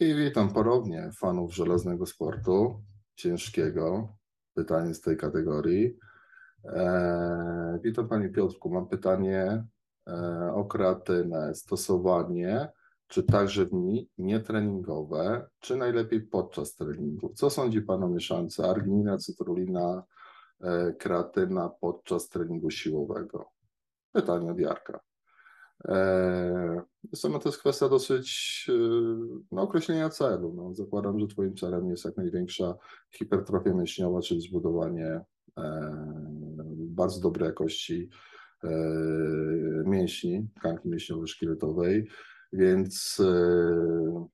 I witam ponownie fanów żelaznego sportu, ciężkiego. Pytanie z tej kategorii. E, witam Panie Piotrku. Mam pytanie e, o kreatynę. Stosowanie, czy także w dni nietreningowe, czy najlepiej podczas treningu? Co sądzi Pan o mieszance arginina, cytrulina, e, kreatyna podczas treningu siłowego? Pytanie od Jarka. Sama to jest kwestia dosyć no, określenia celu. No, zakładam, że Twoim celem jest jak największa hipertrofia mięśniowa, czyli zbudowanie e, bardzo dobrej jakości e, mięśni, tkanki mięśniowej szkieletowej, więc e,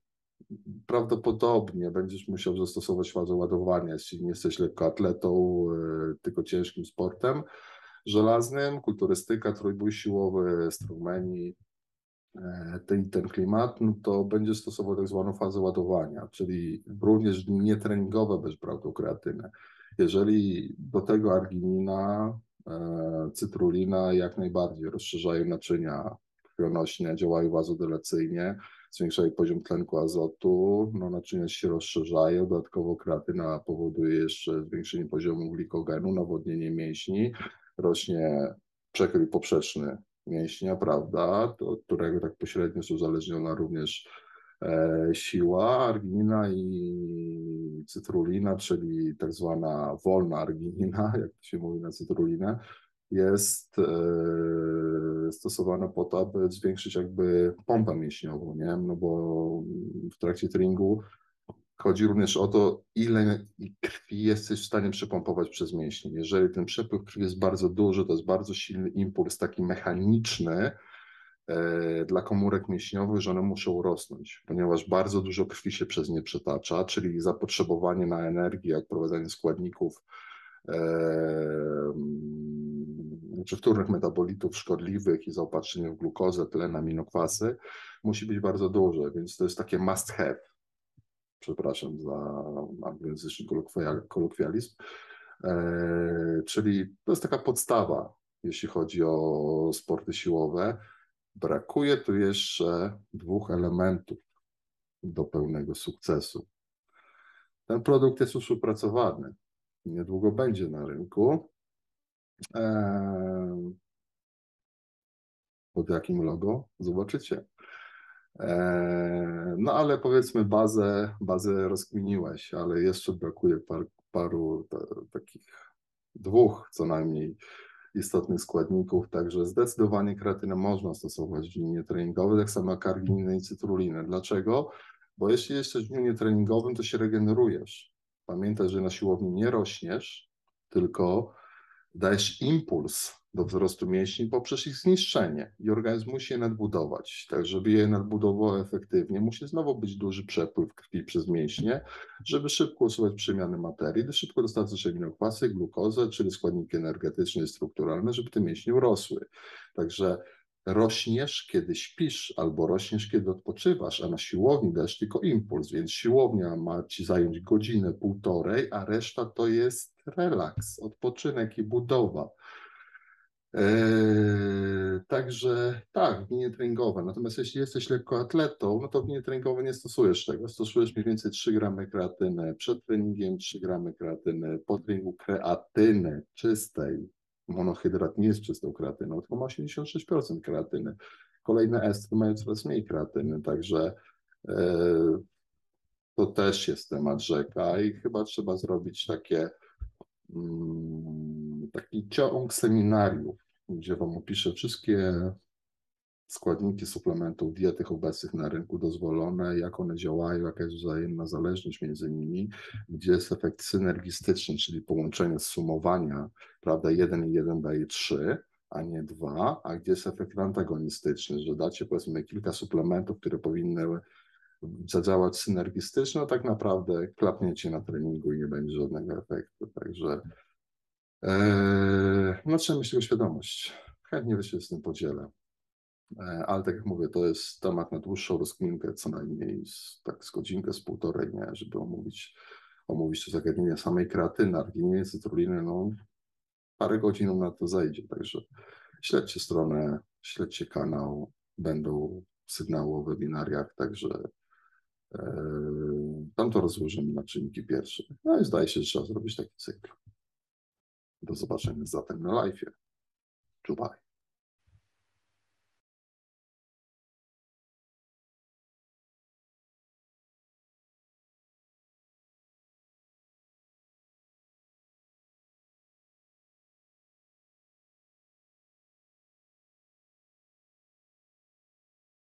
prawdopodobnie będziesz musiał zastosować fazę ładowania, jeśli nie jesteś lekkoatletą, tylko ciężkim sportem żelaznym, kulturystyka, trójbój siłowy, strongmeni, e, ten, ten klimat, no to będzie stosował tak zwaną fazę ładowania, czyli również nietreningowe bez brał tą kreatynę. Jeżeli do tego arginina, e, cytrulina jak najbardziej rozszerzają naczynia krwionośne, działają wazodelacyjnie, zwiększają poziom tlenku azotu, no naczynia się rozszerzają, dodatkowo kreatyna powoduje jeszcze zwiększenie poziomu glikogenu, nawodnienie mięśni, rośnie przekrój poprzeczny mięśnia, prawda, od którego tak pośrednio jest uzależniona również e, siła arginina i cytrulina, czyli tak zwana wolna arginina, jak się mówi na cytrulinę, jest e, stosowana po to, aby zwiększyć jakby pompę mięśniową, nie? No bo w trakcie treningu Chodzi również o to, ile krwi jesteś w stanie przepompować przez mięśnie. Jeżeli ten przepływ krwi jest bardzo duży, to jest bardzo silny impuls, taki mechaniczny e, dla komórek mięśniowych, że one muszą rosnąć, ponieważ bardzo dużo krwi się przez nie przetacza, czyli zapotrzebowanie na energię, odprowadzanie składników e, czy wtórnych metabolitów szkodliwych i zaopatrzenie w glukozę, tlen, aminokwasy musi być bardzo duże, więc to jest takie must have przepraszam za anglojęzyczny kolokwializm, e, czyli to jest taka podstawa, jeśli chodzi o sporty siłowe. Brakuje tu jeszcze dwóch elementów do pełnego sukcesu. Ten produkt jest już opracowany, niedługo będzie na rynku. E, pod jakim logo? Zobaczycie. E, no ale powiedzmy bazę, bazę rozkminiłeś, ale jeszcze brakuje par, paru takich dwóch co najmniej istotnych składników, także zdecydowanie kreatynę można stosować w dniu treningowe, tak samo jak i cytrulinę. Dlaczego? Bo jeśli jesteś w dniu treningowym, to się regenerujesz. Pamiętaj, że na siłowni nie rośniesz, tylko dajesz impuls do wzrostu mięśni poprzez ich zniszczenie i organizm musi je nadbudować. Tak, żeby je nadbudował efektywnie, musi znowu być duży przepływ krwi przez mięśnie, żeby szybko usuwać przemiany materii, szybko dostarczać aminokwasy, glukozę, czyli składniki energetyczne i strukturalne, żeby te mięśnie urosły. Także rośniesz, kiedy śpisz, albo rośniesz, kiedy odpoczywasz, a na siłowni dasz tylko impuls, więc siłownia ma ci zająć godzinę, półtorej, a reszta to jest relaks, odpoczynek i budowa. Eee, także tak, linie treningowe. Natomiast jeśli jesteś lekkoatletą, no to w treningowe nie stosujesz tego. Stosujesz mniej więcej 3 gramy kreatyny przed treningiem, 3 gramy kreatyny po treningu kreatyny czystej. Monohydrat nie jest czystą kreatyną, tylko ma 86% kreatyny. Kolejne estry mają coraz mniej kreatyny, także e, to też jest temat rzeka i chyba trzeba zrobić takie mm, taki ciąg seminariów, gdzie Wam opiszę wszystkie składniki suplementów diety obecnych na rynku dozwolone, jak one działają, jaka jest wzajemna zależność między nimi, gdzie jest efekt synergistyczny, czyli połączenie, sumowania, prawda, 1 i 1 daje 3, a nie 2, a gdzie jest efekt antagonistyczny, że dacie powiedzmy kilka suplementów, które powinny zadziałać synergistycznie, a tak naprawdę klapniecie na treningu i nie będzie żadnego efektu, także no trzeba mieć tego świadomość. Chętnie się z tym podzielę. Eee, ale tak jak mówię, to jest temat na dłuższą rozkminkę, co najmniej z, tak z godzinkę, z półtorej, nie, żeby omówić, omówić to zagadnienie samej kreatyny, argininy, cytruliny, no parę godzin na to zajdzie, także śledźcie stronę, śledźcie kanał, będą sygnały o webinariach, także E, Tam to rozłożymy na czynniki pierwsze. No i zdaje się, że trzeba zrobić taki cykl. Do zobaczenia zatem na live. Czuwaj.